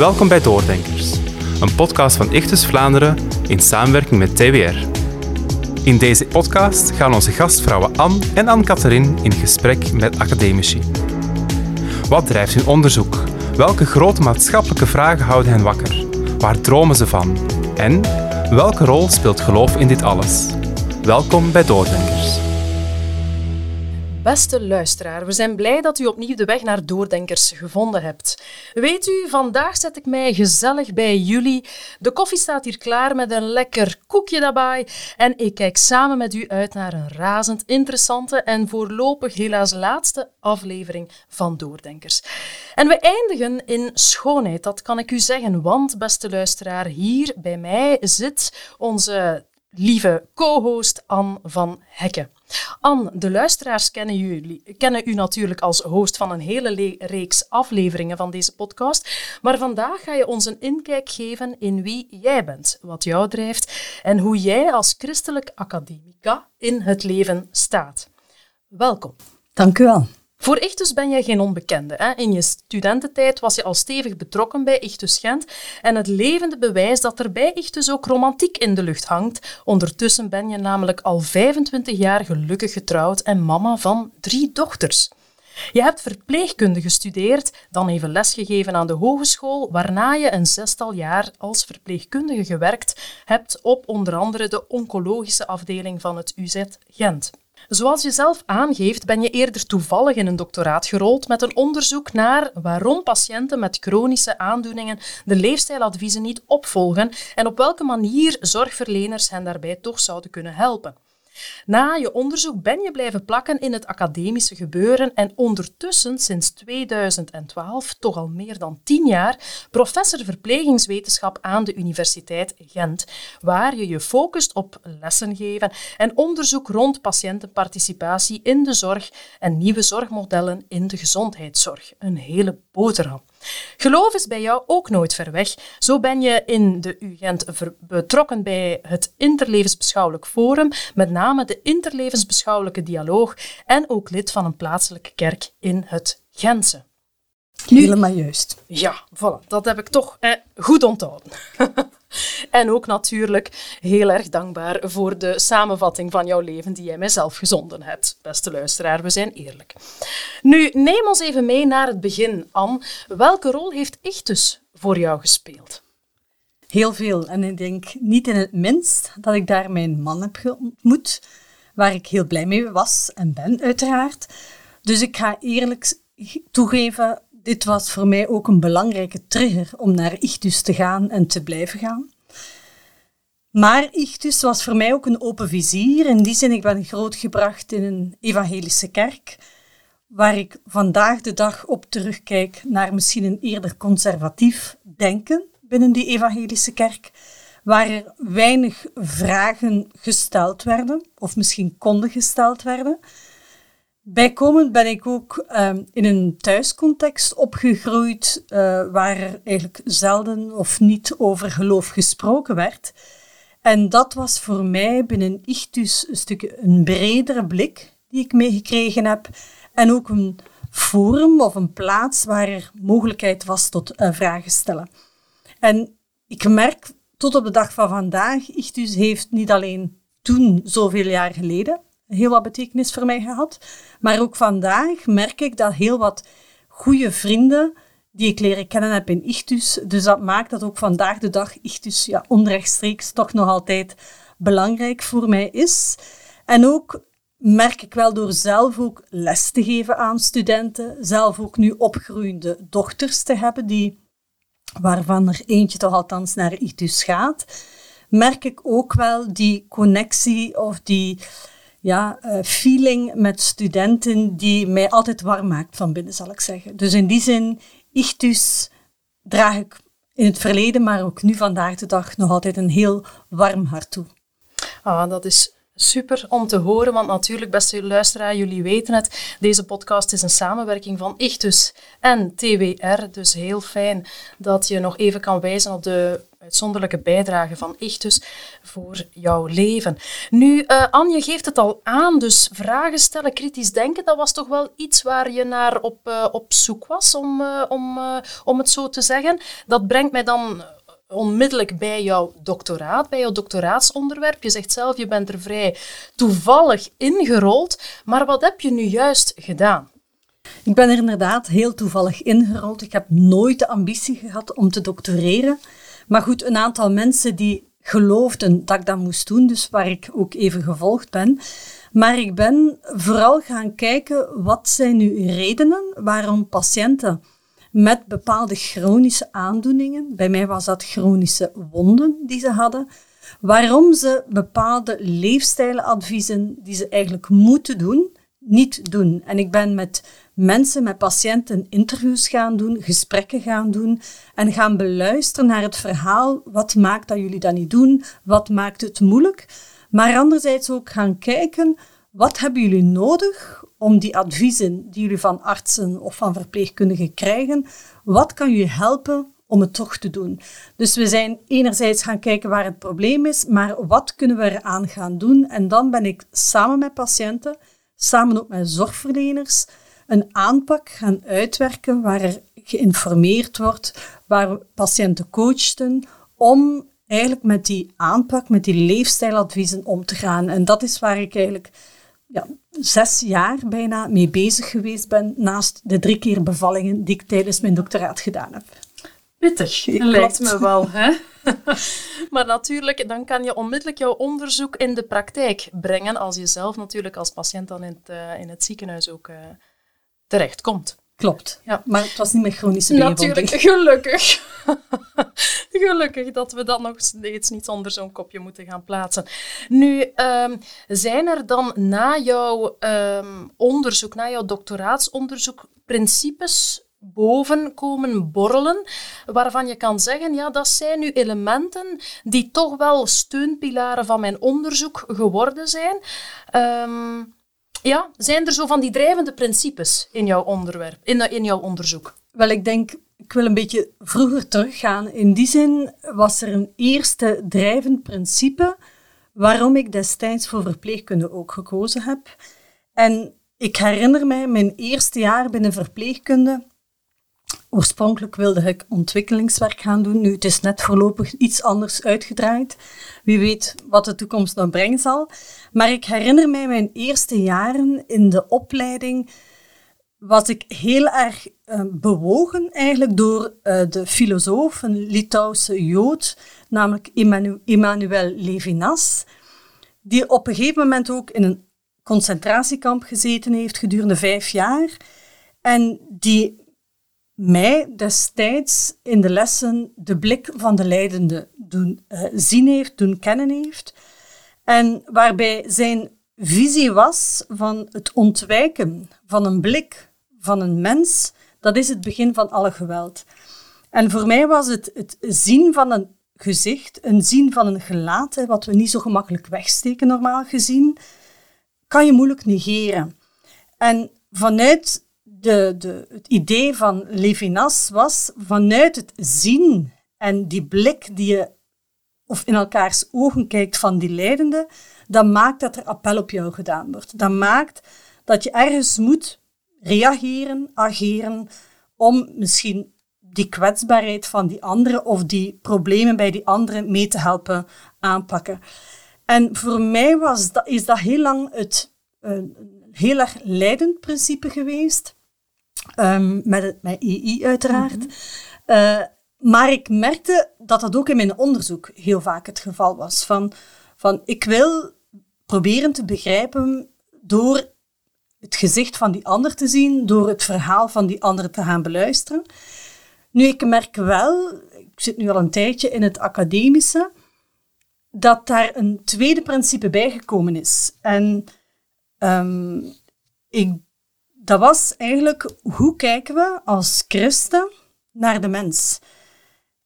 Welkom bij Doordenkers, een podcast van Ichtus Vlaanderen in samenwerking met TWR. In deze podcast gaan onze gastvrouwen Anne en Anne-Catherine in gesprek met academici. Wat drijft hun onderzoek? Welke grote maatschappelijke vragen houden hen wakker? Waar dromen ze van? En welke rol speelt geloof in dit alles? Welkom bij Doordenkers. Beste luisteraar, we zijn blij dat u opnieuw de weg naar Doordenkers gevonden hebt. Weet u, vandaag zet ik mij gezellig bij jullie. De koffie staat hier klaar met een lekker koekje daarbij. En ik kijk samen met u uit naar een razend interessante en voorlopig helaas laatste aflevering van Doordenkers. En we eindigen in schoonheid, dat kan ik u zeggen, want beste luisteraar, hier bij mij zit onze lieve co-host Anne van Hekken. Anne, de luisteraars kennen, jullie, kennen u natuurlijk als host van een hele reeks afleveringen van deze podcast. Maar vandaag ga je ons een inkijk geven in wie jij bent, wat jou drijft en hoe jij als christelijk academica in het leven staat. Welkom. Dank u wel. Voor Ichtus ben jij geen onbekende. Hè? In je studententijd was je al stevig betrokken bij Ichtus Gent en het levende bewijs dat er bij Ichtus ook romantiek in de lucht hangt. Ondertussen ben je namelijk al 25 jaar gelukkig getrouwd en mama van drie dochters. Je hebt verpleegkunde gestudeerd, dan even lesgegeven aan de hogeschool, waarna je een zestal jaar als verpleegkundige gewerkt hebt op onder andere de oncologische afdeling van het UZ Gent. Zoals je zelf aangeeft, ben je eerder toevallig in een doctoraat gerold met een onderzoek naar waarom patiënten met chronische aandoeningen de leefstijladviezen niet opvolgen en op welke manier zorgverleners hen daarbij toch zouden kunnen helpen. Na je onderzoek ben je blijven plakken in het academische gebeuren en ondertussen sinds 2012, toch al meer dan tien jaar, professor verplegingswetenschap aan de Universiteit Gent, waar je je focust op lessen geven en onderzoek rond patiëntenparticipatie in de zorg en nieuwe zorgmodellen in de gezondheidszorg. Een hele boterham. Geloof is bij jou ook nooit ver weg. Zo ben je in de UGent betrokken bij het Interlevensbeschouwelijk Forum, met name de Interlevensbeschouwelijke Dialoog en ook lid van een plaatselijke kerk in het Gentse. Helemaal juist. Ja, voilà, dat heb ik toch eh, goed onthouden. en ook natuurlijk heel erg dankbaar voor de samenvatting van jouw leven die jij mijzelf gezonden hebt. Beste luisteraar, we zijn eerlijk. Nu, neem ons even mee naar het begin, Anne. Welke rol heeft Ichtus voor jou gespeeld? Heel veel. En ik denk niet in het minst dat ik daar mijn man heb ontmoet, waar ik heel blij mee was en ben, uiteraard. Dus ik ga eerlijk toegeven, dit was voor mij ook een belangrijke trigger om naar Ichtus te gaan en te blijven gaan. Maar Ichtus was voor mij ook een open vizier. In die zin, ik ben grootgebracht in een evangelische kerk, waar ik vandaag de dag op terugkijk naar misschien een eerder conservatief denken binnen die evangelische kerk, waar er weinig vragen gesteld werden, of misschien konden gesteld werden. Bijkomend ben ik ook ehm, in een thuiscontext opgegroeid, uh, waar er eigenlijk zelden of niet over geloof gesproken werd. En dat was voor mij binnen Ichtus een stukje een bredere blik die ik meegekregen heb. En ook een forum of een plaats waar er mogelijkheid was tot uh, vragen stellen. En ik merk tot op de dag van vandaag, Ichtus heeft niet alleen toen, zoveel jaar geleden, heel wat betekenis voor mij gehad. Maar ook vandaag merk ik dat heel wat goede vrienden die ik leren kennen heb in Ichtus. Dus dat maakt dat ook vandaag de dag Ichtus ja, onrechtstreeks toch nog altijd belangrijk voor mij is. En ook merk ik wel door zelf ook les te geven aan studenten, zelf ook nu opgroeiende dochters te hebben, die, waarvan er eentje toch althans naar Ichtus gaat, merk ik ook wel die connectie of die ja, uh, feeling met studenten die mij altijd warm maakt van binnen, zal ik zeggen. Dus in die zin, Ichtus draag ik in het verleden, maar ook nu vandaag de dag nog altijd een heel warm hart toe. Ah, dat is Super om te horen, want natuurlijk, beste luisteraar, jullie weten het. Deze podcast is een samenwerking van Ichtus en TWR. Dus heel fijn dat je nog even kan wijzen op de uitzonderlijke bijdrage van Ichtus voor jouw leven. Nu, uh, Anje geeft het al aan, dus vragen stellen, kritisch denken, dat was toch wel iets waar je naar op, uh, op zoek was, om, uh, om, om het zo te zeggen. Dat brengt mij dan onmiddellijk bij jouw doctoraat, bij jouw doctoraatsonderwerp. Je zegt zelf, je bent er vrij toevallig ingerold. Maar wat heb je nu juist gedaan? Ik ben er inderdaad heel toevallig ingerold. Ik heb nooit de ambitie gehad om te doctoreren. Maar goed, een aantal mensen die geloofden dat ik dat moest doen, dus waar ik ook even gevolgd ben. Maar ik ben vooral gaan kijken, wat zijn nu redenen waarom patiënten met bepaalde chronische aandoeningen. Bij mij was dat chronische wonden die ze hadden. Waarom ze bepaalde leefstijladviezen die ze eigenlijk moeten doen, niet doen. En ik ben met mensen, met patiënten interviews gaan doen, gesprekken gaan doen en gaan beluisteren naar het verhaal. Wat maakt dat jullie dat niet doen? Wat maakt het moeilijk? Maar anderzijds ook gaan kijken, wat hebben jullie nodig om die adviezen die jullie van artsen of van verpleegkundigen krijgen, wat kan jullie helpen om het toch te doen? Dus we zijn enerzijds gaan kijken waar het probleem is, maar wat kunnen we eraan gaan doen? En dan ben ik samen met patiënten, samen ook met zorgverleners, een aanpak gaan uitwerken waar er geïnformeerd wordt, waar patiënten coachten, om eigenlijk met die aanpak, met die leefstijladviezen om te gaan. En dat is waar ik eigenlijk ja, zes jaar bijna mee bezig geweest ben, naast de drie keer bevallingen die ik tijdens mijn doctoraat gedaan heb. Pittig, lijkt me wel. Hè? maar natuurlijk, dan kan je onmiddellijk jouw onderzoek in de praktijk brengen, als je zelf natuurlijk als patiënt dan in het, uh, in het ziekenhuis ook uh, terechtkomt. Klopt, ja. maar het was niet met chronische beenwonding. Natuurlijk, gelukkig. gelukkig dat we dat nog steeds niet onder zo'n kopje moeten gaan plaatsen. Nu, um, zijn er dan na jouw um, onderzoek, na jouw doctoraatsonderzoek, principes boven komen borrelen, waarvan je kan zeggen, ja, dat zijn nu elementen die toch wel steunpilaren van mijn onderzoek geworden zijn. Um, ja, zijn er zo van die drijvende principes in jouw, onderwerp, in, in jouw onderzoek? Wel, ik denk, ik wil een beetje vroeger teruggaan. In die zin was er een eerste drijvend principe waarom ik destijds voor verpleegkunde ook gekozen heb. En ik herinner mij mijn eerste jaar binnen verpleegkunde Oorspronkelijk wilde ik ontwikkelingswerk gaan doen. Nu, het is net voorlopig iets anders uitgedraaid. Wie weet wat de toekomst nog brengen zal. Maar ik herinner mij mijn eerste jaren in de opleiding was ik heel erg uh, bewogen eigenlijk door uh, de filosoof, een Litouwse Jood, namelijk Emmanuel Levinas, die op een gegeven moment ook in een concentratiekamp gezeten heeft gedurende vijf jaar. En die mij destijds in de lessen de blik van de leidende doen uh, zien heeft, doen kennen heeft. En waarbij zijn visie was van het ontwijken van een blik van een mens, dat is het begin van alle geweld. En voor mij was het het zien van een gezicht, een zien van een gelaat, wat we niet zo gemakkelijk wegsteken normaal gezien, kan je moeilijk negeren. En vanuit de, de, het idee van Levinas was vanuit het zien en die blik die je of in elkaars ogen kijkt van die leidende, dat maakt dat er appel op jou gedaan wordt. Dat maakt dat je ergens moet reageren, ageren, om misschien die kwetsbaarheid van die andere of die problemen bij die andere mee te helpen aanpakken. En voor mij was dat, is dat heel lang het een heel erg leidend principe geweest. Um, met, het, met EI uiteraard. Eh, maar ik merkte dat dat ook in mijn onderzoek heel vaak het geval was. Van, van ik wil proberen te begrijpen door het gezicht van die ander te zien, door het verhaal van die ander te gaan beluisteren. Nu, ik merk wel, ik zit nu al een tijdje in het academische, dat daar een tweede principe bijgekomen is. En um, ik dat was eigenlijk hoe kijken we als christen naar de mens.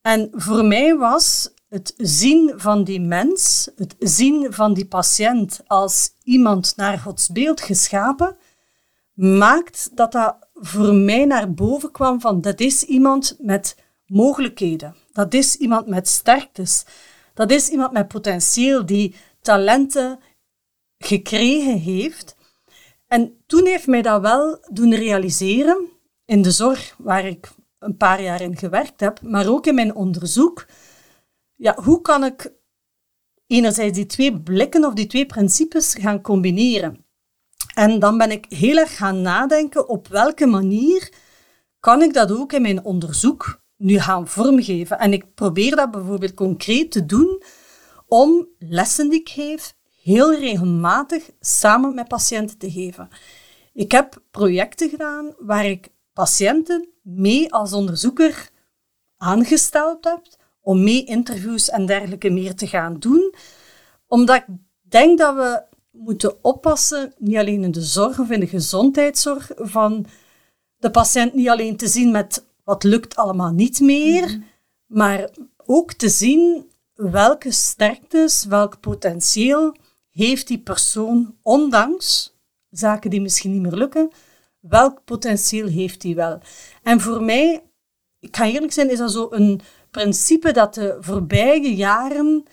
En voor mij was het zien van die mens, het zien van die patiënt als iemand naar Gods beeld geschapen, maakt dat dat voor mij naar boven kwam van dat is iemand met mogelijkheden. Dat is iemand met sterktes. Dat is iemand met potentieel die talenten gekregen heeft. En toen heeft mij dat wel doen realiseren in de zorg waar ik een paar jaar in gewerkt heb, maar ook in mijn onderzoek. Ja, hoe kan ik enerzijds die twee blikken of die twee principes gaan combineren? En dan ben ik heel erg gaan nadenken op welke manier kan ik dat ook in mijn onderzoek nu gaan vormgeven. En ik probeer dat bijvoorbeeld concreet te doen om lessen die ik geef heel regelmatig samen met patiënten te geven. Ik heb projecten gedaan waar ik patiënten mee als onderzoeker aangesteld heb om mee interviews en dergelijke meer te gaan doen. Omdat ik denk dat we moeten oppassen, niet alleen in de zorg of in de gezondheidszorg, van de patiënt niet alleen te zien met wat lukt allemaal niet meer, mhm. maar ook te zien welke sterktes, welk potentieel heeft die persoon, ondanks zaken die misschien niet meer lukken, welk potentieel heeft die wel? En voor mij, ik ga eerlijk zijn, is dat zo een principe dat de voorbije jaren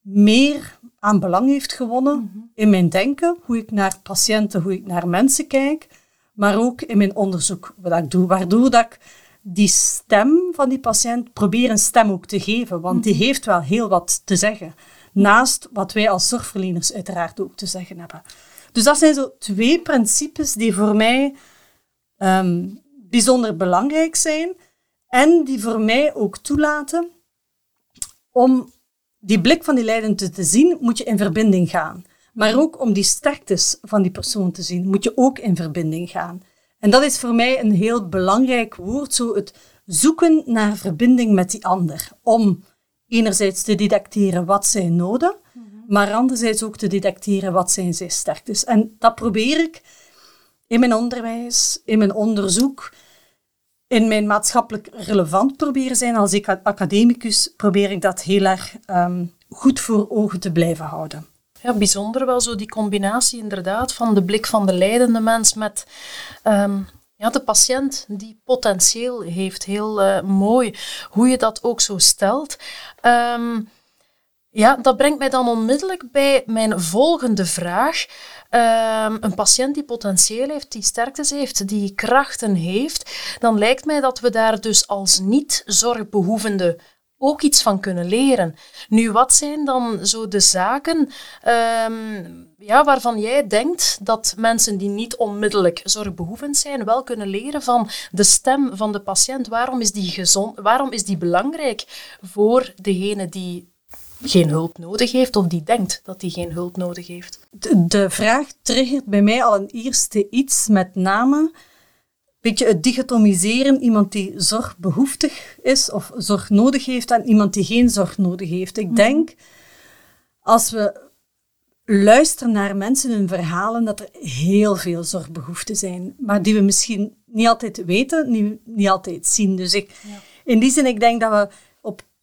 meer aan belang heeft gewonnen mhm. in mijn denken, hoe ik naar patiënten, hoe ik naar mensen kijk, maar ook in mijn onderzoek wat ik doe, waardoor dat ik die stem van die patiënt probeer een stem ook te geven, want die mhm. heeft wel heel wat te zeggen. Naast wat wij als zorgverleners uiteraard ook te zeggen hebben. Dus dat zijn zo twee principes die voor mij ehm, bijzonder belangrijk zijn en die voor mij ook toelaten om die blik van die leidende te zien, moet je in verbinding gaan. Maar ook om die sterktes van die persoon te zien, moet je ook in verbinding gaan. En dat is voor mij een heel belangrijk woord, zo het zoeken naar verbinding met die ander. Om enerzijds te detecteren wat zijn noden, maar anderzijds ook te detecteren wat zijn zijn sterktes. En dat probeer ik in mijn onderwijs, in mijn onderzoek, in mijn maatschappelijk relevant proberen zijn. Als ik academicus probeer ik dat heel erg um, goed voor ogen te blijven houden. Ja, bijzonder wel zo die combinatie inderdaad van de blik van de leidende mens met ehm, ja, de patiënt die potentieel heeft. Heel uh, mooi hoe je dat ook zo stelt. Um, ja, dat brengt mij dan onmiddellijk bij mijn volgende vraag. Um, een patiënt die potentieel heeft, die sterktes heeft, die krachten heeft, dan lijkt mij dat we daar dus als niet-zorgbehoevende ook iets van kunnen leren. Nu, wat zijn dan zo de zaken um, ja, waarvan jij denkt dat mensen die niet onmiddellijk zorgbehoevend zijn, wel kunnen leren van de stem van de patiënt? Waarom is die, gezond, waarom is die belangrijk voor degene die geen hulp nodig heeft of die denkt dat hij geen hulp nodig heeft? De, de vraag triggert bij mij al een eerste iets, met name beetje het dichotomiseren, iemand die zorgbehoeftig is of zorg nodig heeft en iemand die geen zorg nodig heeft. Ik mhm. denk, als we luisteren naar mensen hun verhalen, dat er heel veel zorgbehoeften zijn, maar die we misschien niet altijd weten, niet, niet altijd zien. Dus ik, in die zin, ik denk dat we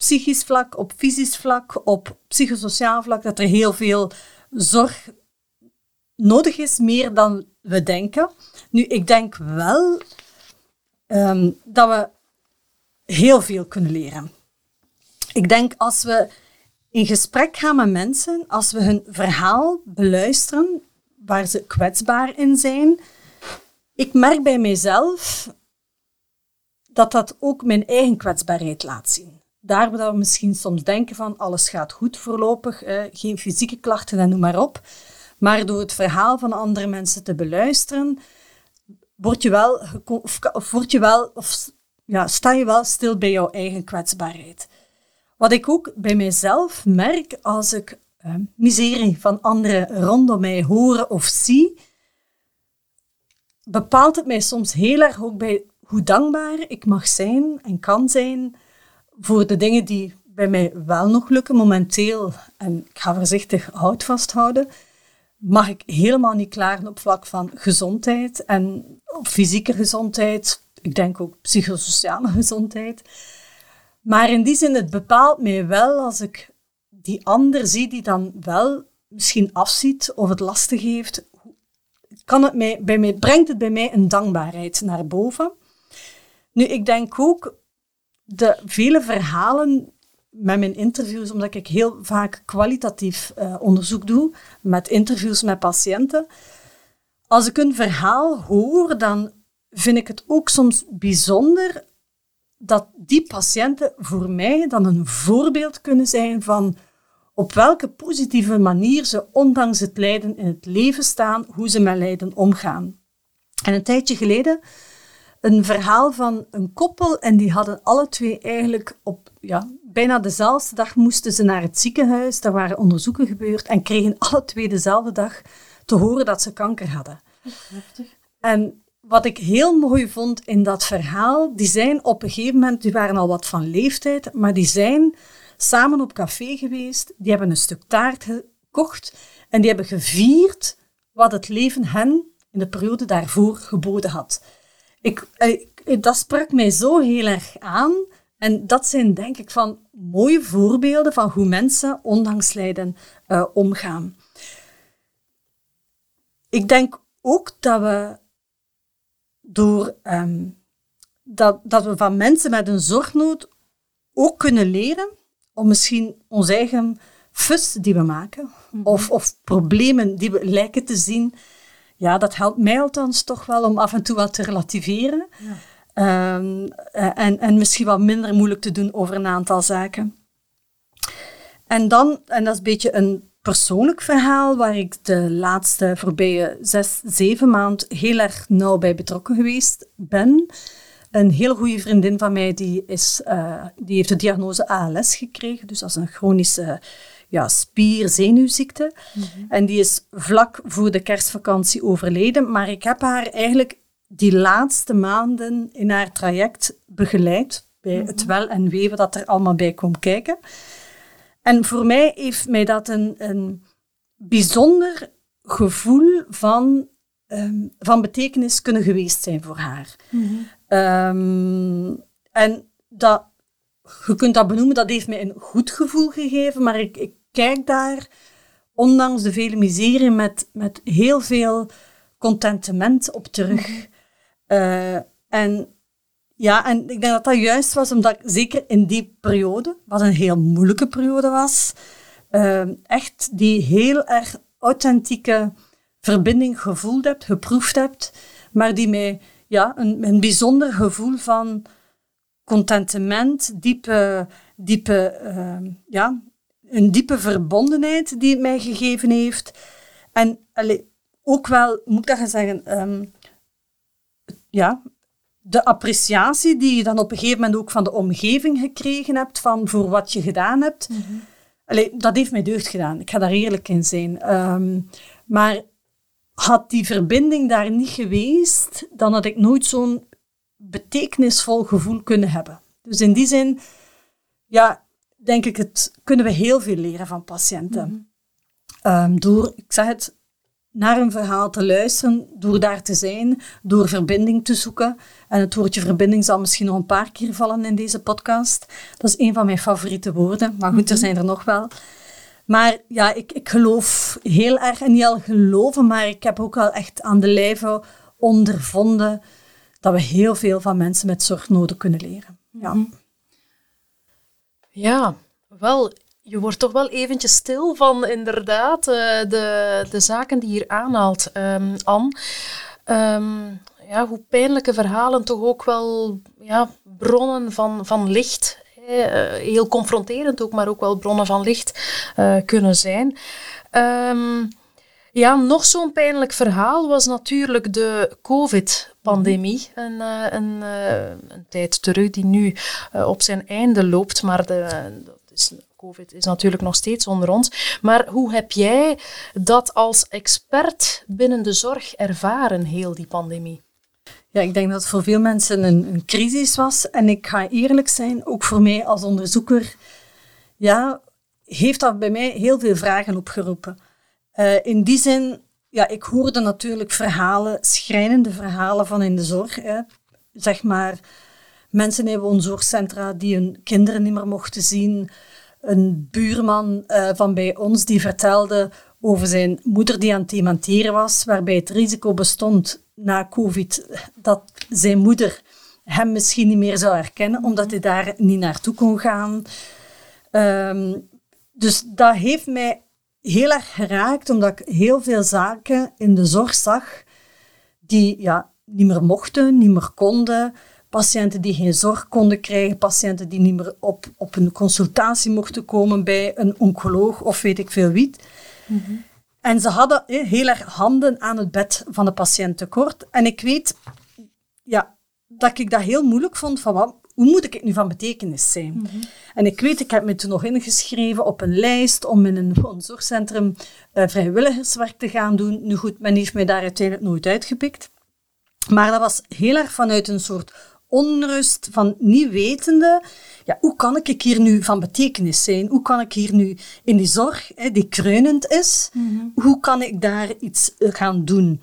psychisch vlak, op fysisch vlak, op psychosociaal vlak, dat er heel veel zorg nodig is, meer dan we denken. Nu, ik denk wel um, dat we heel veel kunnen leren. Ik denk als we in gesprek gaan met mensen, als we hun verhaal beluisteren, waar ze kwetsbaar in zijn, ik merk bij mijzelf dat dat ook mijn eigen kwetsbaarheid laat zien. Daar waar we misschien soms denken van alles gaat goed voorlopig, eh, geen fysieke klachten en noem maar op. Maar door het verhaal van andere mensen te beluisteren, word je wel, of, word je wel, of ja, sta je wel stil bij jouw eigen kwetsbaarheid. Wat ik ook bij mijzelf merk als ik uh, miserie van anderen rondom mij horen of zie, bepaalt het mij soms heel erg ook bij hoe dankbaar ik mag zijn en kan zijn voor de dingen die bij mij wel nog lukken momenteel. En ik ga voorzichtig hout vasthouden mag ik helemaal niet klagen op vlak van gezondheid en fysieke gezondheid. Ik denk ook psychosociale gezondheid. Maar in die zin, het bepaalt mij wel als ik die ander zie die dan wel misschien afziet of het lastig heeft. Kan het mij, bij mij, brengt het bij mij een dankbaarheid naar boven. Nu, ik denk ook de vele verhalen met mijn interviews, omdat ik heel vaak kwalitatief uh, onderzoek doe met interviews met patiënten. Als ik een verhaal hoor, dan vind ik het ook soms bijzonder dat die patiënten voor mij dan een voorbeeld kunnen zijn van op welke positieve manier ze ondanks het lijden in het leven staan, hoe ze met lijden omgaan. En een tijdje geleden een verhaal van een koppel en die hadden alle twee eigenlijk op ja, bijna dezelfde dag moesten ze naar het ziekenhuis. Daar waren onderzoeken gebeurd en kregen alle twee dezelfde dag te horen dat ze kanker hadden. Heftig. En wat ik heel mooi vond in dat verhaal, die zijn op een gegeven moment, die waren al wat van leeftijd, maar die zijn samen op café geweest, die hebben een stuk taart gekocht en die hebben gevierd wat het leven hen in de periode daarvoor geboden had. Ik, ik, dat sprak mij zo heel erg aan. En dat zijn denk ik van mooie voorbeelden van hoe mensen ondanks lijden uh, omgaan. Ik denk ook dat we door um, dat, dat we van mensen met een zorgnood ook kunnen leren om misschien ons eigen fus die we maken, mhm. of, of problemen die we lijken te zien, ja, dat helpt mij althans toch wel om af en toe wat te relativeren. Ja. Ehm, eh, en, en misschien wat minder moeilijk te doen over een aantal zaken. En dan, en dat is een beetje een persoonlijk verhaal waar ik de laatste voorbije zes, zeven maand heel erg nauw bij betrokken geweest ben. Een heel goede vriendin van mij die, is, uh, die heeft de diagnose ALS gekregen, dus is een chronische ja, spier-zenuwziekte. Mhm. En die is vlak voor de kerstvakantie overleden, maar ik heb haar eigenlijk die laatste maanden in haar traject begeleid bij het mhm. wel en weven dat er allemaal bij komt kijken. En voor mij heeft mij dat een, een bijzonder gevoel van, um, van betekenis kunnen geweest zijn voor haar. Mhm. Ehm, en dat, je kunt dat benoemen, dat heeft mij een goed gevoel gegeven, maar ik, ik kijk daar, ondanks de vele miserie, met, met heel veel contentement op terug. Mhm. Eh, en ja, en ik denk dat dat juist was, omdat ik zeker in die periode, wat een heel moeilijke periode was, uh, echt die heel erg authentieke verbinding gevoeld hebt, geproefd hebt, maar die mij ja, een, een bijzonder gevoel van contentement, diepe, diepe, uh, ja, een diepe verbondenheid die het mij gegeven heeft. En allee, ook wel, moet ik dat gaan zeggen, um, ja, de appreciatie die je dan op een gegeven moment ook van de omgeving gekregen hebt, van voor wat je gedaan hebt, mm dat heeft mij deugd gedaan. Ik ga daar eerlijk in zijn. Um, maar had die verbinding daar niet geweest, dan had ik nooit zo'n betekenisvol gevoel kunnen hebben. Dus in die zin, ja, denk ik, het, kunnen we heel veel leren van patiënten. Mm door, ik zeg het, naar een verhaal te luisteren, door daar te zijn, door verbinding te zoeken. En het woordje verbinding zal misschien nog een paar keer vallen in deze podcast. Dat is een van mijn favoriete woorden, maar goed, er mhm. zijn er nog wel. Maar ja, ik, ik geloof heel erg, en niet al geloven, maar ik heb ook wel echt aan de lijve ondervonden dat we heel veel van mensen met zorgnoden kunnen leren. Ja. Mhm. Ja, wel, je wordt toch wel eventjes stil van inderdaad uh, de, de zaken die hier aanhaalt, um, Anne. Um, ja, hoe pijnlijke verhalen toch ook wel ja, bronnen van, van licht, uh, heel confronterend ook, maar ook wel bronnen van licht uh, kunnen zijn. Um, ja, nog zo'n pijnlijk verhaal was natuurlijk de COVID-pandemie. Een, een, een, tijd terug die nu op zijn einde loopt, maar de, is, COVID is natuurlijk nog steeds onder ons. Maar hoe heb jij dat als expert binnen de zorg ervaren, heel die pandemie? Ja, ik denk dat het voor veel mensen een, een crisis was. En ik ga eerlijk zijn, ook voor mij als onderzoeker, ja, heeft dat bij mij heel veel vragen opgeroepen. Uh, in die zin, ja, ik hoorde natuurlijk verhalen, schrijnende verhalen van in de zorg. Hè. Zeg maar mensen in woonzorgcentra die hun kinderen niet meer mochten zien. Een buurman uh, van bij ons die vertelde over zijn moeder die aan het dementeren was, waarbij het risico bestond na COVID dat zijn moeder hem misschien niet meer zou herkennen, omdat hij daar niet naartoe kon gaan. Um, dus dat heeft mij heel erg geraakt, omdat ik heel veel zaken in de zorg zag die ja, niet meer mochten, niet meer konden. Patiënten die geen zorg konden krijgen, patiënten die niet meer op, op een consultatie mochten komen bij een oncoloog of weet ik veel wie. Mhm. En ze hadden heel erg handen aan het bed van de patiënt tekort. En ik weet ja, dat ik dat heel moeilijk vond van wat, hoe moet ik nu van betekenis zijn? Mhm. En ik weet, ik heb me toen nog ingeschreven op een lijst om in een zorgcentrum uh, vrijwilligerswerk te gaan doen. Nu goed, men heeft mij daar uiteindelijk nooit uitgepikt. Maar dat was heel erg vanuit een soort onrust van niet wetende, ja, hoe kan ik hier nu van betekenis zijn? Hoe kan ik hier nu in die zorg, hè, die kreunend is, mhm. hoe kan ik daar iets eh, gaan doen?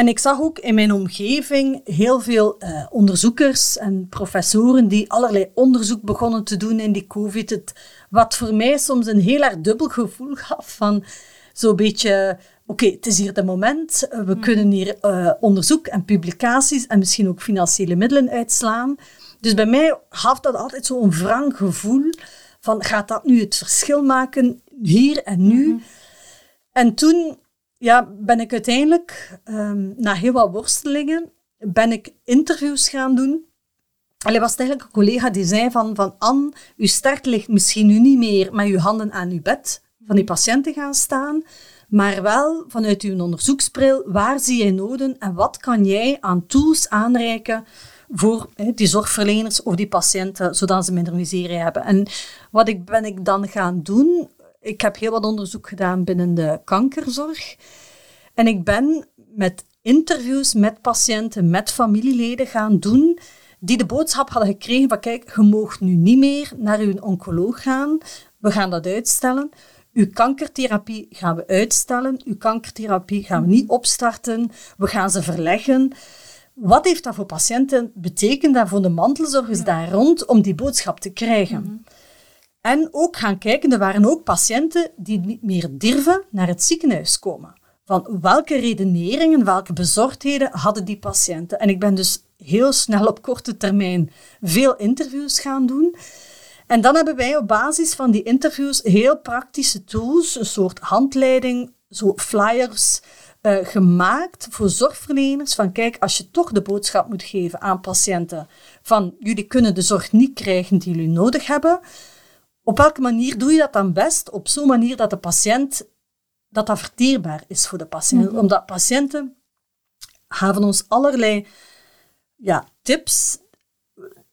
En ik zag ook in mijn omgeving heel veel uh, onderzoekers en professoren die allerlei onderzoek begonnen te doen in die COVID. Het, wat voor mij soms een heel erg dubbel gevoel gaf van zo'n beetje oké, het is hier de moment, we mhm. kunnen hier uh, onderzoek en publicaties en misschien ook financiële middelen uitslaan. Dus bij mij gaf dat altijd zo'n wrang gevoel van, gaat dat nu het verschil maken, hier en nu? Mhm. En toen ja, ben ik uiteindelijk, um, na heel wat worstelingen, ben ik interviews gaan doen. Allee, was eigenlijk een collega die zei van, van Anne, uw start ligt misschien nu niet meer met uw handen aan uw bed van die patiënten gaan staan, maar wel vanuit uw onderzoeksbril, waar zie je noden en wat kan jij aan tools aanreiken voor die zorgverleners of die patiënten, zodat ze minder miserie hebben. En wat ik, ben ik dan gaan doen, ik heb heel wat onderzoek gedaan binnen de kankerzorg. En ik ben met interviews met patiënten, met familieleden gaan doen die de boodschap hadden gekregen van kijk, je mag nu niet meer naar uw oncoloog gaan. We gaan dat uitstellen. Uw kankertherapie gaan we uitstellen. Uw kankertherapie gaan we niet opstarten. We gaan ze verleggen. Wat heeft dat voor patiënten betekend en voor de mantelzorgers daar rond om die boodschap te krijgen? Mhm. En ook gaan kijken, er waren ook patiënten die niet meer durven naar het ziekenhuis komen. Van welke redeneringen, welke bezorgdheden hadden die patiënten? En ik ben dus heel snel op korte termijn veel interviews gaan doen. En dan hebben wij op basis van die interviews heel praktische tools, een soort handleiding, zo flyers, uh, gemaakt voor zorgverleners. Van kijk, als je toch de boodschap moet geven aan patiënten van jullie kunnen de zorg niet krijgen die jullie nodig hebben. Op welke manier doe je dat dan best? Op zo'n manier dat de patiënt, dat dat verteerbaar is voor de patiënt. Mhm. Omdat patiënten hebben ons allerlei ja, tips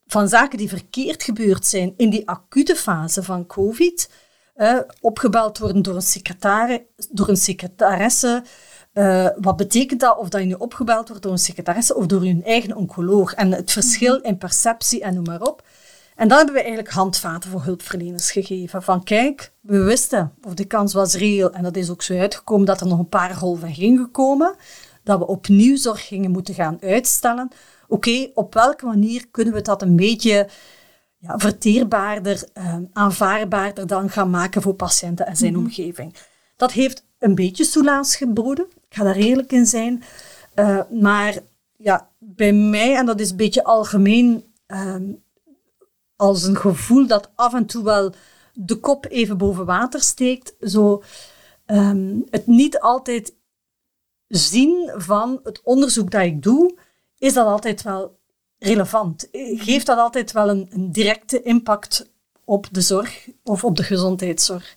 van zaken die verkeerd gebeurd zijn in die acute fase van COVID, uh, opgebeld worden door een, door een secretaresse. Uh, wat betekent dat? Of dat je nu opgebeld wordt door een secretaresse of door je eigen oncoloog. En het verschil in perceptie en noem maar op. En dan hebben we eigenlijk handvaten voor hulpverleners gegeven. Van kijk, we wisten, of de kans was reëel, en dat is ook zo uitgekomen, dat er nog een paar golven gingen komen, dat we opnieuw zorg gingen moeten gaan uitstellen oké, op welke manier kunnen we dat een beetje ja, verteerbaarder, uh, aanvaardbaarder dan gaan maken voor patiënten en zijn mhm. omgeving. Dat heeft een beetje soelaas geboden, ik ga daar eerlijk in zijn. Uh, maar ja, bij mij, en dat is een beetje algemeen, ehm, als een gevoel dat af en toe wel de kop even boven water steekt, zo um, het niet altijd zien van het onderzoek dat ik doe, is dat altijd wel relevant? Geeft dat altijd wel een, directe impact op de zorg of op de gezondheidszorg?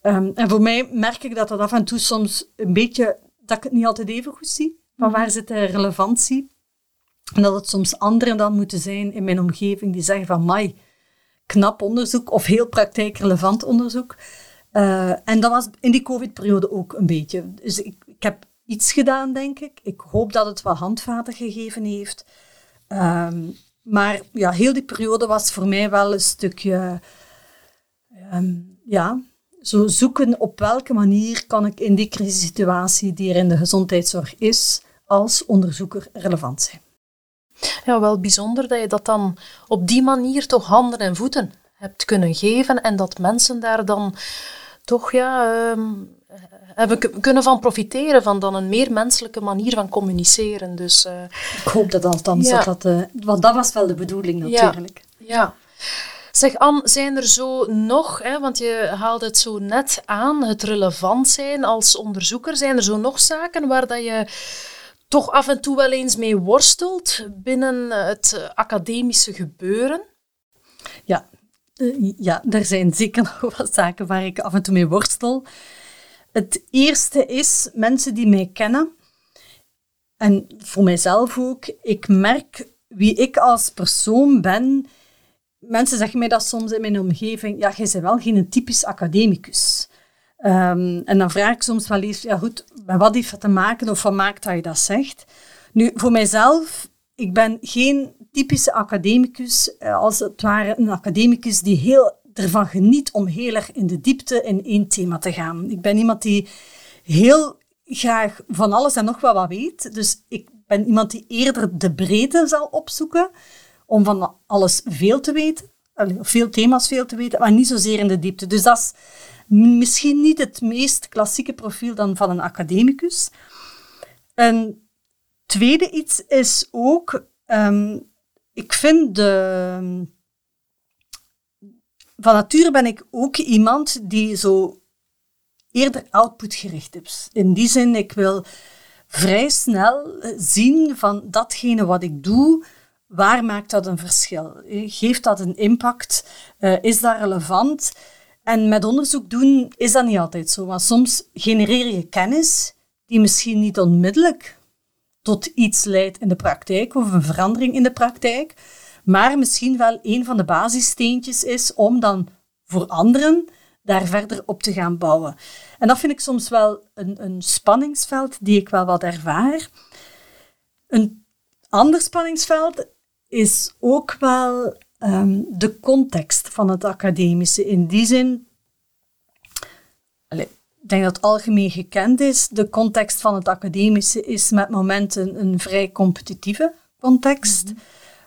Ehm, en voor mij merk ik dat dat af en toe soms een beetje, dat ik het niet altijd even goed zie. Van waar zit de relevantie? En dat het soms anderen dan moeten zijn in mijn omgeving die zeggen van, mai, knap onderzoek of heel praktijkrelevant onderzoek. Uh, en dat was in die COVID-periode ook een beetje. Dus ik, ik heb iets gedaan, denk ik. Ik hoop dat het wel handvaten gegeven heeft. Ehm, maar ja, heel die periode was voor mij wel een stukje... Ehm, ja, zo zoeken op welke manier kan ik in die crisissituatie die er in de gezondheidszorg is, als onderzoeker relevant zijn. Ja, wel bijzonder dat je dat dan op die manier toch handen en voeten hebt kunnen geven en dat mensen daar dan toch ja, ehm, hebben kunnen van profiteren, van dan een meer menselijke manier van communiceren. Dus, uh, Ik hoop dat althans, dat dat, uh, want dat was wel de bedoeling natuurlijk. Ja. ja. Zeg Anne, zijn er zo nog, hè, want je haalde het zo net aan, het relevant zijn als onderzoeker, zijn er zo nog zaken waar dat je toch af en toe wel eens mee worstelt binnen het academische gebeuren? Ja, uh, ja, er zijn zeker nog wat zaken waar ik af en toe mee worstel. Het eerste is mensen die mij kennen, en voor mijzelf ook, ik merk wie ik als persoon ben. Mensen zeggen mij dat soms in mijn omgeving, ja, jij bent wel geen typisch academicus. Um, en dan vraag ik soms wel eens, ja goed, met wat heeft dat te maken of wat maakt dat je dat zegt? Nu, voor mijzelf, ik ben geen typische academicus, eh, als het ware een academicus die heel ervan geniet om heel erg in de diepte in één thema te gaan. Ik ben iemand die heel graag van alles en nog wel wat weet. Dus ik ben iemand die eerder de breedte zal opzoeken om van alles veel te weten. Veel thema's veel te weten, maar niet zozeer in de diepte. Dus dat is misschien niet het meest klassieke profiel dan van een academicus. Een tweede iets is ook, um, ik vind de... Van nature ben ik ook iemand die zo eerder outputgericht is. In die zin, ik wil vrij snel zien van datgene wat ik doe, waar maakt dat een verschil? Geeft dat een impact? Uh, is dat relevant? En met onderzoek doen is dat niet altijd zo, want soms genereer je kennis die misschien niet onmiddellijk tot iets leidt in de praktijk of een verandering in de praktijk, maar misschien wel een van de basissteentjes is om dan voor anderen daar verder op te gaan bouwen. En dat vind ik soms wel een, een spanningsveld die ik wel wat ervaar. Een ander spanningsveld is ook wel um, de context van het academische. In die zin, allez, ik denk dat het algemeen gekend is, de context van het academische is met momenten een vrij competitieve context. Mm -hmm.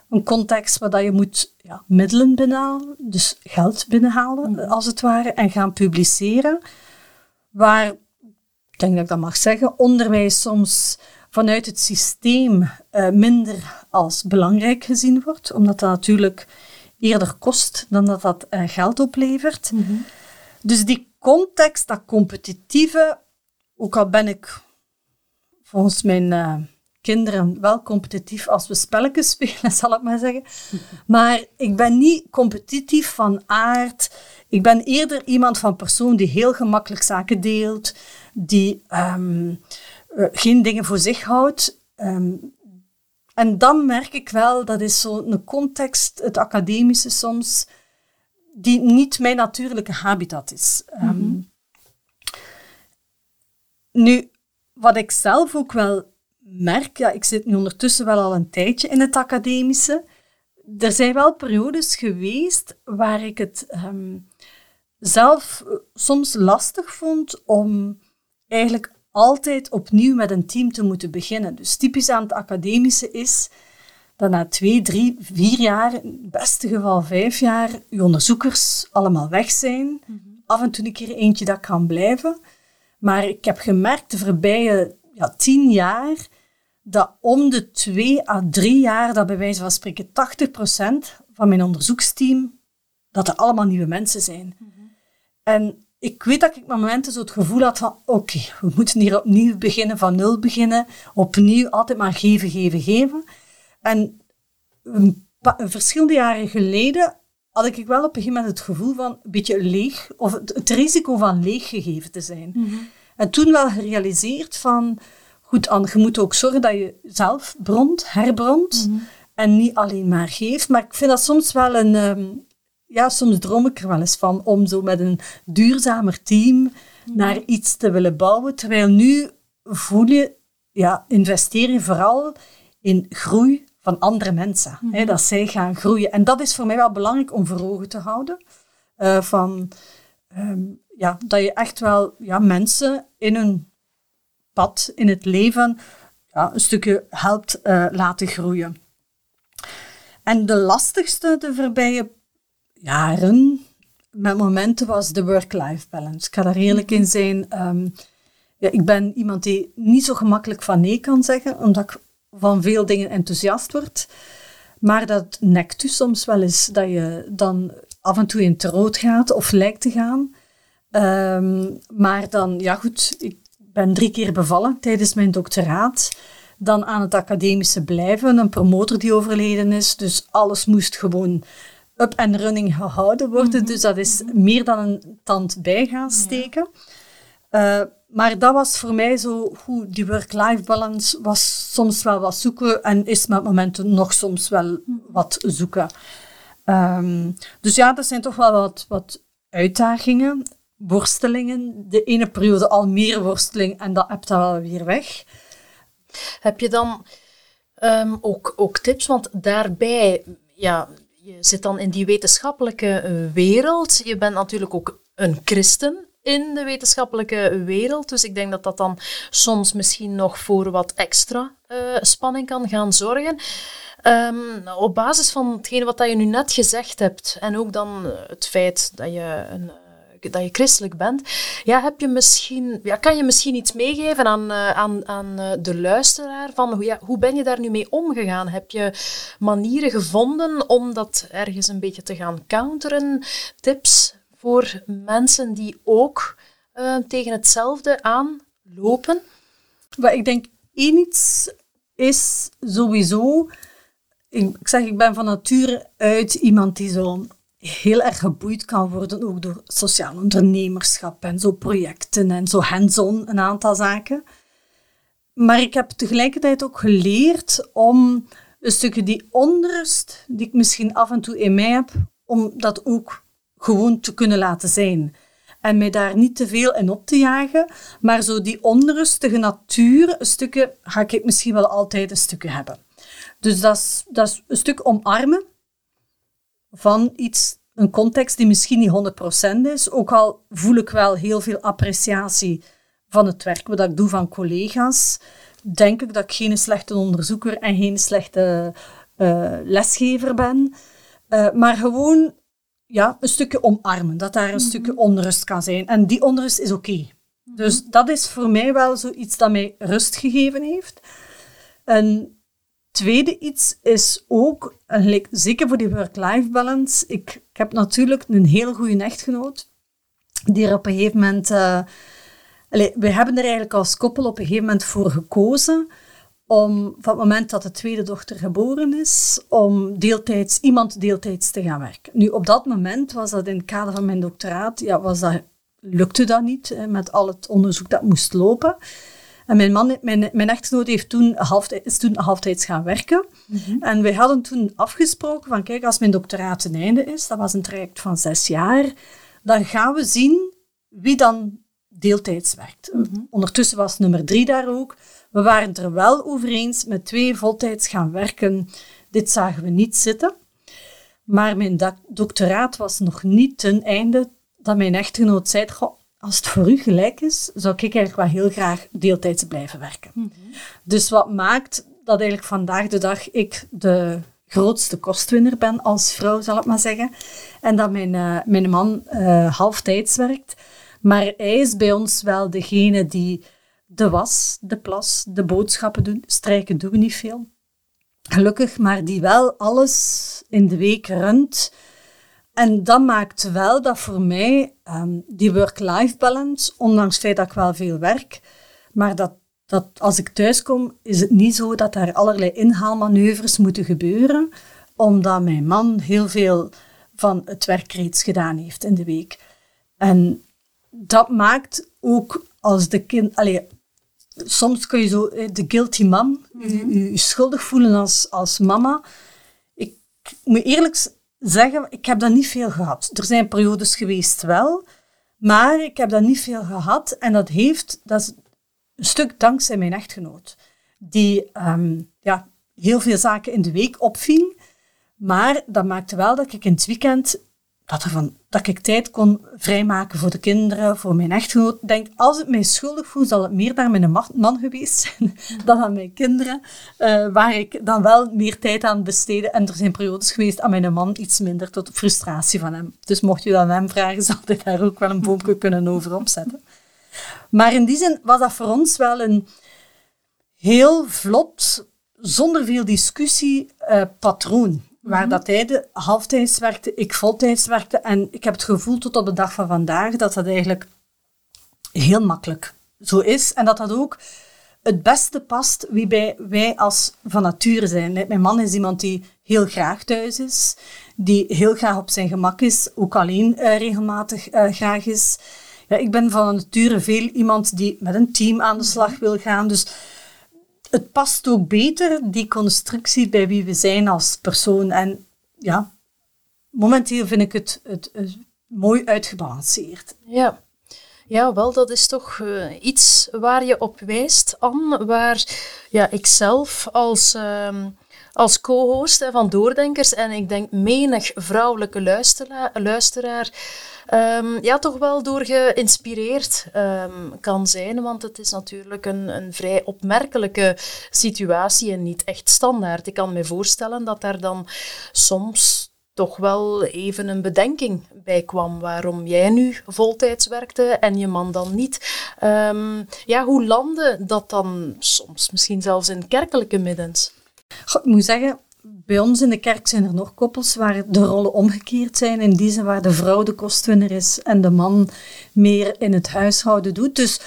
Een context waar je moet ja, middelen binnenhalen, dus geld binnenhalen mm -hmm. als het ware, en gaan publiceren. Waar, ik denk dat ik dat mag zeggen, onderwijs soms vanuit het systeem uh, minder als belangrijk gezien wordt, omdat dat natuurlijk eerder kost dan dat dat uh, geld oplevert. Mm -hmm. Dus die context, dat competitieve, ook al ben ik volgens mijn uh, kinderen wel competitief als we spelletjes spelen, zal ik maar zeggen. Maar ik ben niet competitief van aard. Ik ben eerder iemand van persoon die heel gemakkelijk zaken deelt, die um, uh, geen dingen voor zich houdt. Um, en dan merk ik wel, dat is zo'n context, het academische soms, die niet mijn natuurlijke habitat is. Mm -hmm. um, nu, wat ik zelf ook wel merk, ja, ik zit nu ondertussen wel al een tijdje in het academische. Er zijn wel periodes geweest waar ik het um, zelf soms lastig vond om eigenlijk altijd opnieuw met een team te moeten beginnen. Dus typisch aan het academische is dat na twee, drie, vier jaar, in het beste geval vijf jaar, je onderzoekers allemaal weg zijn. Mm -hmm. Af en toe een keer eentje dat kan blijven. Maar ik heb gemerkt de voorbije ja, tien jaar dat om de twee à drie jaar, dat bij wijze van spreken 80% van mijn onderzoeksteam, dat er allemaal nieuwe mensen zijn. Mm -hmm. En ik weet dat ik met momenten zo het gevoel had van oké, okay, we moeten hier opnieuw beginnen, van nul beginnen, opnieuw altijd maar geven, geven, geven. En een verschillende jaren geleden had ik wel op een gegeven moment het gevoel van een beetje leeg, of het, het risico van leeggegeven te zijn. Mm -hmm. En toen wel gerealiseerd van, goed Anne, je moet ook zorgen dat je zelf bront, herbront, mm -hmm. en niet alleen maar geeft. Maar ik vind dat soms wel een, um, ja, soms droom ik er wel eens van om zo met een duurzamer team naar iets te willen bouwen. Terwijl nu voel je, ja, investeer je vooral in groei van andere mensen. Mm hè, dat zij gaan groeien. En dat is voor mij wel belangrijk om voor ogen te houden. Uh, van, um, ja, dat je echt wel ja, mensen in hun pad, in het leven, ja, een stukje helpt uh, laten groeien. En de lastigste de voorbije jaren met momenten was de work-life balance. Ik ga daar eerlijk in zijn. Ehm, ja, ik ben iemand die niet zo gemakkelijk van nee kan zeggen, omdat ik van veel dingen enthousiast word. Maar dat nekt u soms wel eens dat je dan af en toe in het rood gaat of lijkt te gaan. Ehm, maar dan, ja goed, ik ben drie keer bevallen tijdens mijn doctoraat. Dan aan het academische blijven, een promotor die overleden is. Dus alles moest gewoon up en running gehouden worden. Mhm. Dus dat is meer dan een tand bij gaan steken. Uh, maar dat was voor mij zo, hoe die work-life balance was soms wel wat zoeken en is met momenten nog soms wel wat zoeken. Um, dus ja, dat zijn toch wel wat, wat uitdagingen, worstelingen. De ene periode al meer worsteling en dat hebt dan wel weer weg. Heb je dan um, ook, ook tips? Want daarbij, ja, je zit dan in die wetenschappelijke wereld. Je bent natuurlijk ook een christen in de wetenschappelijke wereld. Dus ik denk dat dat dan soms misschien nog voor wat extra uh, spanning kan gaan zorgen. Um, op basis van hetgene wat je nu net gezegd hebt, en ook dan het feit dat je een dat je christelijk bent, ja, heb je misschien, ja, kan je misschien iets meegeven aan, uh, aan, aan de luisteraar van hoe, ja, hoe ben je daar nu mee omgegaan? Heb je manieren gevonden om dat ergens een beetje te gaan counteren? Tips voor mensen die ook uh, tegen hetzelfde aanlopen? Wat ik denk, iets is sowieso... Ik zeg, ik ben van nature uit iemand die zo heel erg geboeid kan worden, ook door sociaal ondernemerschap en zo projecten en zo hands-on, een aantal zaken. Maar ik heb tegelijkertijd ook geleerd om een stukje die onrust, die ik misschien af en toe in mij heb, om dat ook gewoon te kunnen laten zijn. En mij daar niet te veel in op te jagen, maar zo die onrustige natuur, een stukje, ga ik misschien wel altijd een stukje hebben. Dus dat is, dat is een stuk omarmen van iets, een context die misschien niet 100% is. Ook al voel ik wel heel veel appreciatie van het werk wat ik doe van collega's, denk ik dat ik geen slechte onderzoeker en geen slechte uh, lesgever ben. Uh, maar gewoon ja, een stukje omarmen, dat daar een mhm. stukje onrust kan zijn. En die onrust is oké. Mhm. Dus dat is voor mij wel zoiets dat mij rust gegeven heeft. Een tweede iets is ook, zeker voor die work-life balance, ik, ik, heb natuurlijk een heel goede echtgenoot, die er op een gegeven moment... Uh, we hebben er eigenlijk als koppel op een gegeven moment voor gekozen om van het moment dat de tweede dochter geboren is, om deeltijds, iemand deeltijds te gaan werken. Nu, op dat moment was dat in het kader van mijn doctoraat, ja, was dat, lukte dat niet, met al het onderzoek dat moest lopen. En mijn man, mijn, mijn echtgenoot heeft toen half, is toen halftijds gaan werken. Mhm. En wij hadden toen afgesproken van, kijk, als mijn doctoraat ten einde is, dat was een traject van zes jaar, dan gaan we zien wie dan deeltijds werkt. Mhm. Ondertussen was nummer drie daar ook. We waren het er wel over eens met twee voltijds gaan werken. Dit zagen we niet zitten. Maar mijn doctoraat was nog niet ten einde dat mijn echtgenoot zei, als het voor u gelijk is, zou ik eigenlijk wel heel graag deeltijds blijven werken. Mhm. Dus wat maakt dat eigenlijk vandaag de dag ik de grootste kostwinner ben als vrouw, zal ik maar zeggen. En dat mijn, uh, mijn man uh, halftijds werkt. Maar hij is bij ons wel degene die de was, de plas, de boodschappen doen. Strijken doen we niet veel. Gelukkig, maar die wel alles in de week runt. En dat maakt wel dat voor mij um, die work-life balance, ondanks het feit dat ik wel veel werk, maar dat, dat als ik thuis kom, is het niet zo dat er allerlei inhaalmanoeuvres moeten gebeuren, omdat mijn man heel veel van het werk reeds gedaan heeft in de week. En dat maakt ook als de kind... Allee, soms kun je zo eh, de guilty mom, je, je, schuldig voelen als, als mama. Ik moet eerlijk zeggen, ik heb dat niet veel gehad. Er zijn periodes geweest wel, maar ik heb dat niet veel gehad. En dat heeft, dat is een stuk dankzij mijn echtgenoot, die ehm, ja, heel veel zaken in de week opving. Maar dat maakte wel dat ik in het weekend dat, dat ik tijd kon vrijmaken voor de kinderen, voor mijn echtgenoot. Ik denk, als ik mij schuldig voel, zal het meer naar mijn man geweest zijn dan aan mijn kinderen. Uh, waar ik dan wel meer tijd aan besteedde. En er zijn periodes geweest aan mijn man iets minder, tot frustratie van hem. Dus mocht je dan hem vragen, zal ik daar ook wel een boomje kunnen over opzetten. Maar in die zin was dat voor ons wel een heel vlot, zonder veel discussie, uh, patroon. Waar mhm. dat hij de halftijds werkte, ik voltijds werkte. En ik heb het gevoel tot op de dag van vandaag dat dat eigenlijk heel makkelijk zo is. En dat dat ook het beste past wie bij wij als van nature zijn. Mijn man is iemand die heel graag thuis is, die heel graag op zijn gemak is, ook alleen uh, regelmatig uh, graag is. Ja, ik ben van nature veel iemand die met een team aan de slag mhm. wil gaan. Dus het past ook beter, die constructie, bij wie we zijn als persoon. En ja, momenteel vind ik het, het, mooi uitgebalanceerd. Ja. Ja, wel, dat is toch uh, iets waar je op wijst, Anne, waar ja, ik zelf als, uh, als co-host van Doordenkers en ik denk menig vrouwelijke luisteraar, um, ja, toch wel door geïnspireerd um, kan zijn. Want het is natuurlijk een, een vrij opmerkelijke situatie en niet echt standaard. Ik kan me voorstellen dat daar dan soms toch wel even een bedenking bij kwam waarom jij nu voltijds werkte en je man dan niet. Um, ja, hoe landde dat dan soms, misschien zelfs in kerkelijke middens? Ik moet zeggen, bij ons in de kerk zijn er nog koppels waar de rollen omgekeerd zijn. In die zin waar de vrouw de kostwinner is en de man meer in het huishouden doet. Dus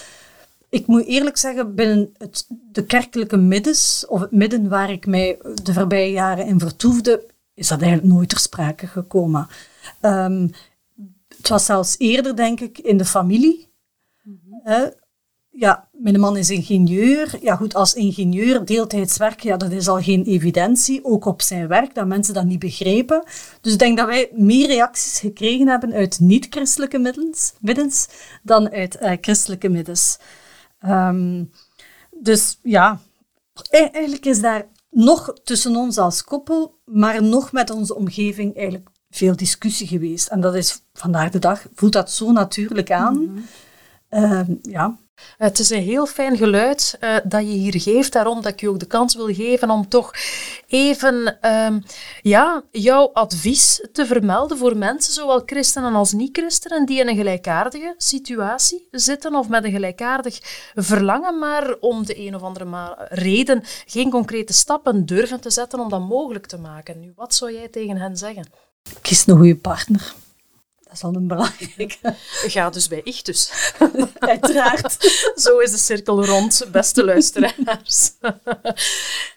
ik moet eerlijk zeggen, binnen het, de kerkelijke middens, of het midden waar ik mij de voorbije jaren in vertoefde, is dat eigenlijk nooit ter sprake gekomen. Um, het was zelfs eerder, denk ik, in de familie. Mm ja, mijn man is ingenieur. Ja, goed, als ingenieur deeltijds werken, ja, dat is al geen evidentie. Ook op zijn werk, dat mensen dat niet begrepen. Dus ik denk dat wij meer reacties gekregen hebben uit niet-christelijke middens dan uit uh, christelijke middens. Um, dus ja, eigenlijk is daar nog tussen ons als koppel, maar nog met onze omgeving eigenlijk veel discussie geweest. En dat is vandaag de dag, voelt dat zo natuurlijk aan. Mm ja, het is een heel fijn geluid uh, dat je hier geeft. Daarom dat ik je ook de kans wil geven om toch even um, ja, jouw advies te vermelden voor mensen, zowel christenen als niet-christenen, die in een gelijkaardige situatie zitten of met een gelijkaardig verlangen, maar om de een of andere reden geen concrete stappen durven te zetten om dat mogelijk te maken. Nu, wat zou jij tegen hen zeggen? Kies een goede partner. Dat is al een belangrijke. Ga dus bij Ichtus. Uiteraard. Zo is de cirkel rond, beste luisteraars.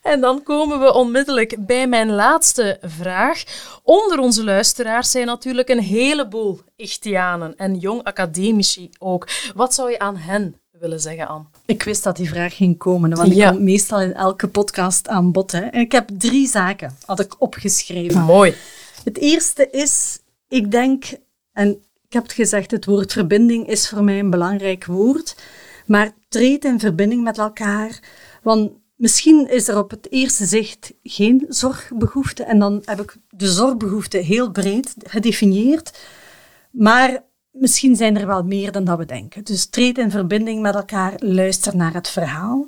en dan komen we onmiddellijk bij mijn laatste vraag. Onder onze luisteraars zijn natuurlijk een heleboel Ichtianen en jong academici ook. Wat zou je aan hen willen zeggen, Anne? Ik wist dat die vraag ging komen, want die komt meestal in elke podcast aan bod. Hè. En ik heb drie zaken, had ik opgeschreven. Mooi. Het eerste is, ik denk en ik heb gezegd, het woord verbinding is voor mij een belangrijk woord. Maar treed in verbinding met elkaar. Want misschien is er op het eerste zicht geen zorgbehoefte. En dan heb ik de zorgbehoefte heel breed gedefinieerd. Maar misschien zijn er wel meer dan dat we denken. Dus treed in verbinding met elkaar, luister naar het verhaal.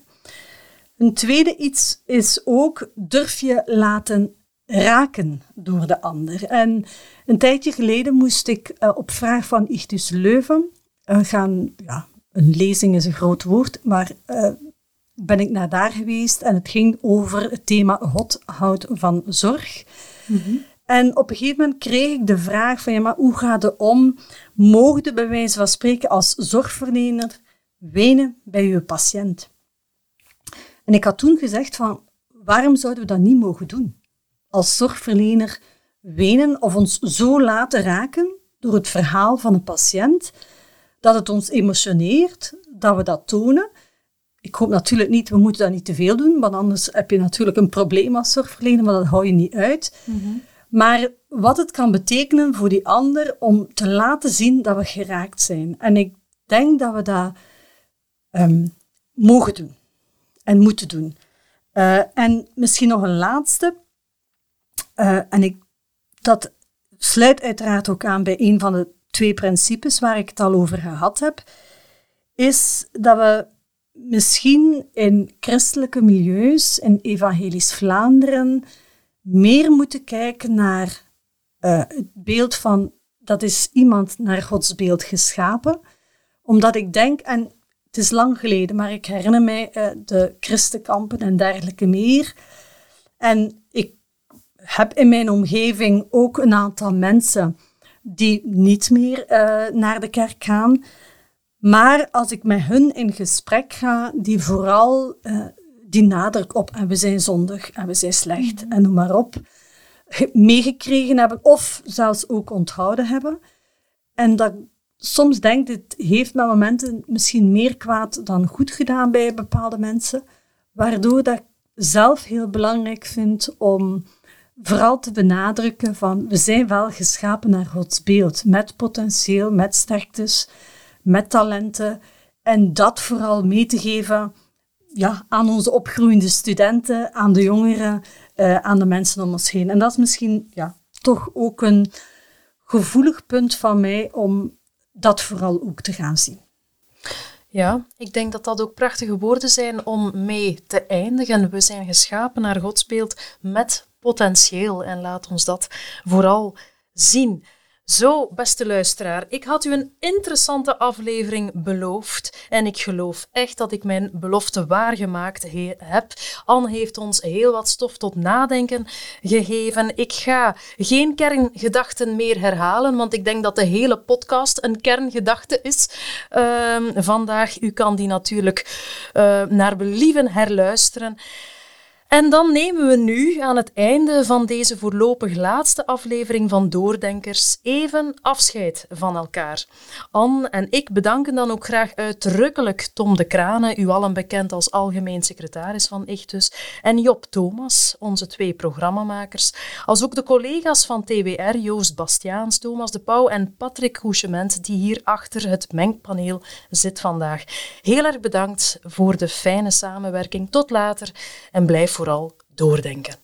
Een tweede iets is ook durf je laten raken door de ander. En een tijdje geleden moest ik uh, op vraag van Ichtus Leuven uh, gaan, ja, een lezing is een groot woord, maar uh, ben ik naar daar geweest en het ging over het thema God houdt van zorg. Mm -hmm. En op een gegeven moment kreeg ik de vraag van, ja, maar hoe gaat het om? Mogen bij wijze van spreken als zorgverlener wenen bij uw patiënt? En ik had toen gezegd van, waarom zouden we dat niet mogen doen? Als zorgverlener wenen of ons zo laten raken door het verhaal van een patiënt, dat het ons emotioneert, dat we dat tonen. Ik hoop natuurlijk niet, we moeten dat niet te veel doen, want anders heb je natuurlijk een probleem als zorgverlener, maar dat hou je niet uit. Mhm. Maar wat het kan betekenen voor die ander om te laten zien dat we geraakt zijn. En ik denk dat we dat um, mogen doen en moeten doen. Uh, en misschien nog een laatste. Uh, en ik, dat sluit uiteraard ook aan bij een van de twee principes waar ik het al over gehad heb, is dat we misschien in christelijke milieus, in evangelisch Vlaanderen, meer moeten kijken naar uh, het beeld van dat is iemand naar Gods beeld geschapen. Omdat ik denk, en het is lang geleden, maar ik herinner mij uh, de christenkampen en dergelijke meer. En heb in mijn omgeving ook een aantal mensen die niet meer uh, naar de kerk gaan. Maar als ik met hun in gesprek ga, die vooral uh, die nadruk op en we zijn zondig en we zijn slecht en noem maar op, meegekregen hebben of zelfs ook onthouden hebben. En dat soms denk het heeft met momenten misschien meer kwaad dan goed gedaan bij bepaalde mensen, waardoor dat ik zelf heel belangrijk vind om vooral te benadrukken van we zijn wel geschapen naar Gods beeld, met potentieel, met sterktes, met talenten. En dat vooral mee te geven ja, aan onze opgroeiende studenten, aan de jongeren, uh, aan de mensen om ons heen. En dat is misschien ja, toch ook een gevoelig punt van mij om dat vooral ook te gaan zien. Ja, ik denk dat dat ook prachtige woorden zijn om mee te eindigen. We zijn geschapen naar Gods beeld met potentieel en laat ons dat vooral zien. Zo, beste luisteraar, ik had u een interessante aflevering beloofd en ik geloof echt dat ik mijn belofte waargemaakt heb. Anne heeft ons heel wat stof tot nadenken gegeven. Ik ga geen kerngedachten meer herhalen, want ik denk dat de hele podcast een kerngedachte is uh, vandaag. U kan die natuurlijk uh, naar believen herluisteren. En dan nemen we nu aan het einde van deze voorlopig laatste aflevering van Doordenkers even afscheid van elkaar. Anne en ik bedanken dan ook graag uitdrukkelijk Tom de Kranen, u allen bekend als algemeen secretaris van Ichtus, en Job Thomas, onze twee programmamakers, als ook de collega's van TWR, Joost Bastiaans, Thomas de Pauw en Patrick Couchement, die hier achter het mengpaneel zit vandaag. Heel erg bedankt voor de fijne samenwerking. Tot later en blijf voor vooral doordenken.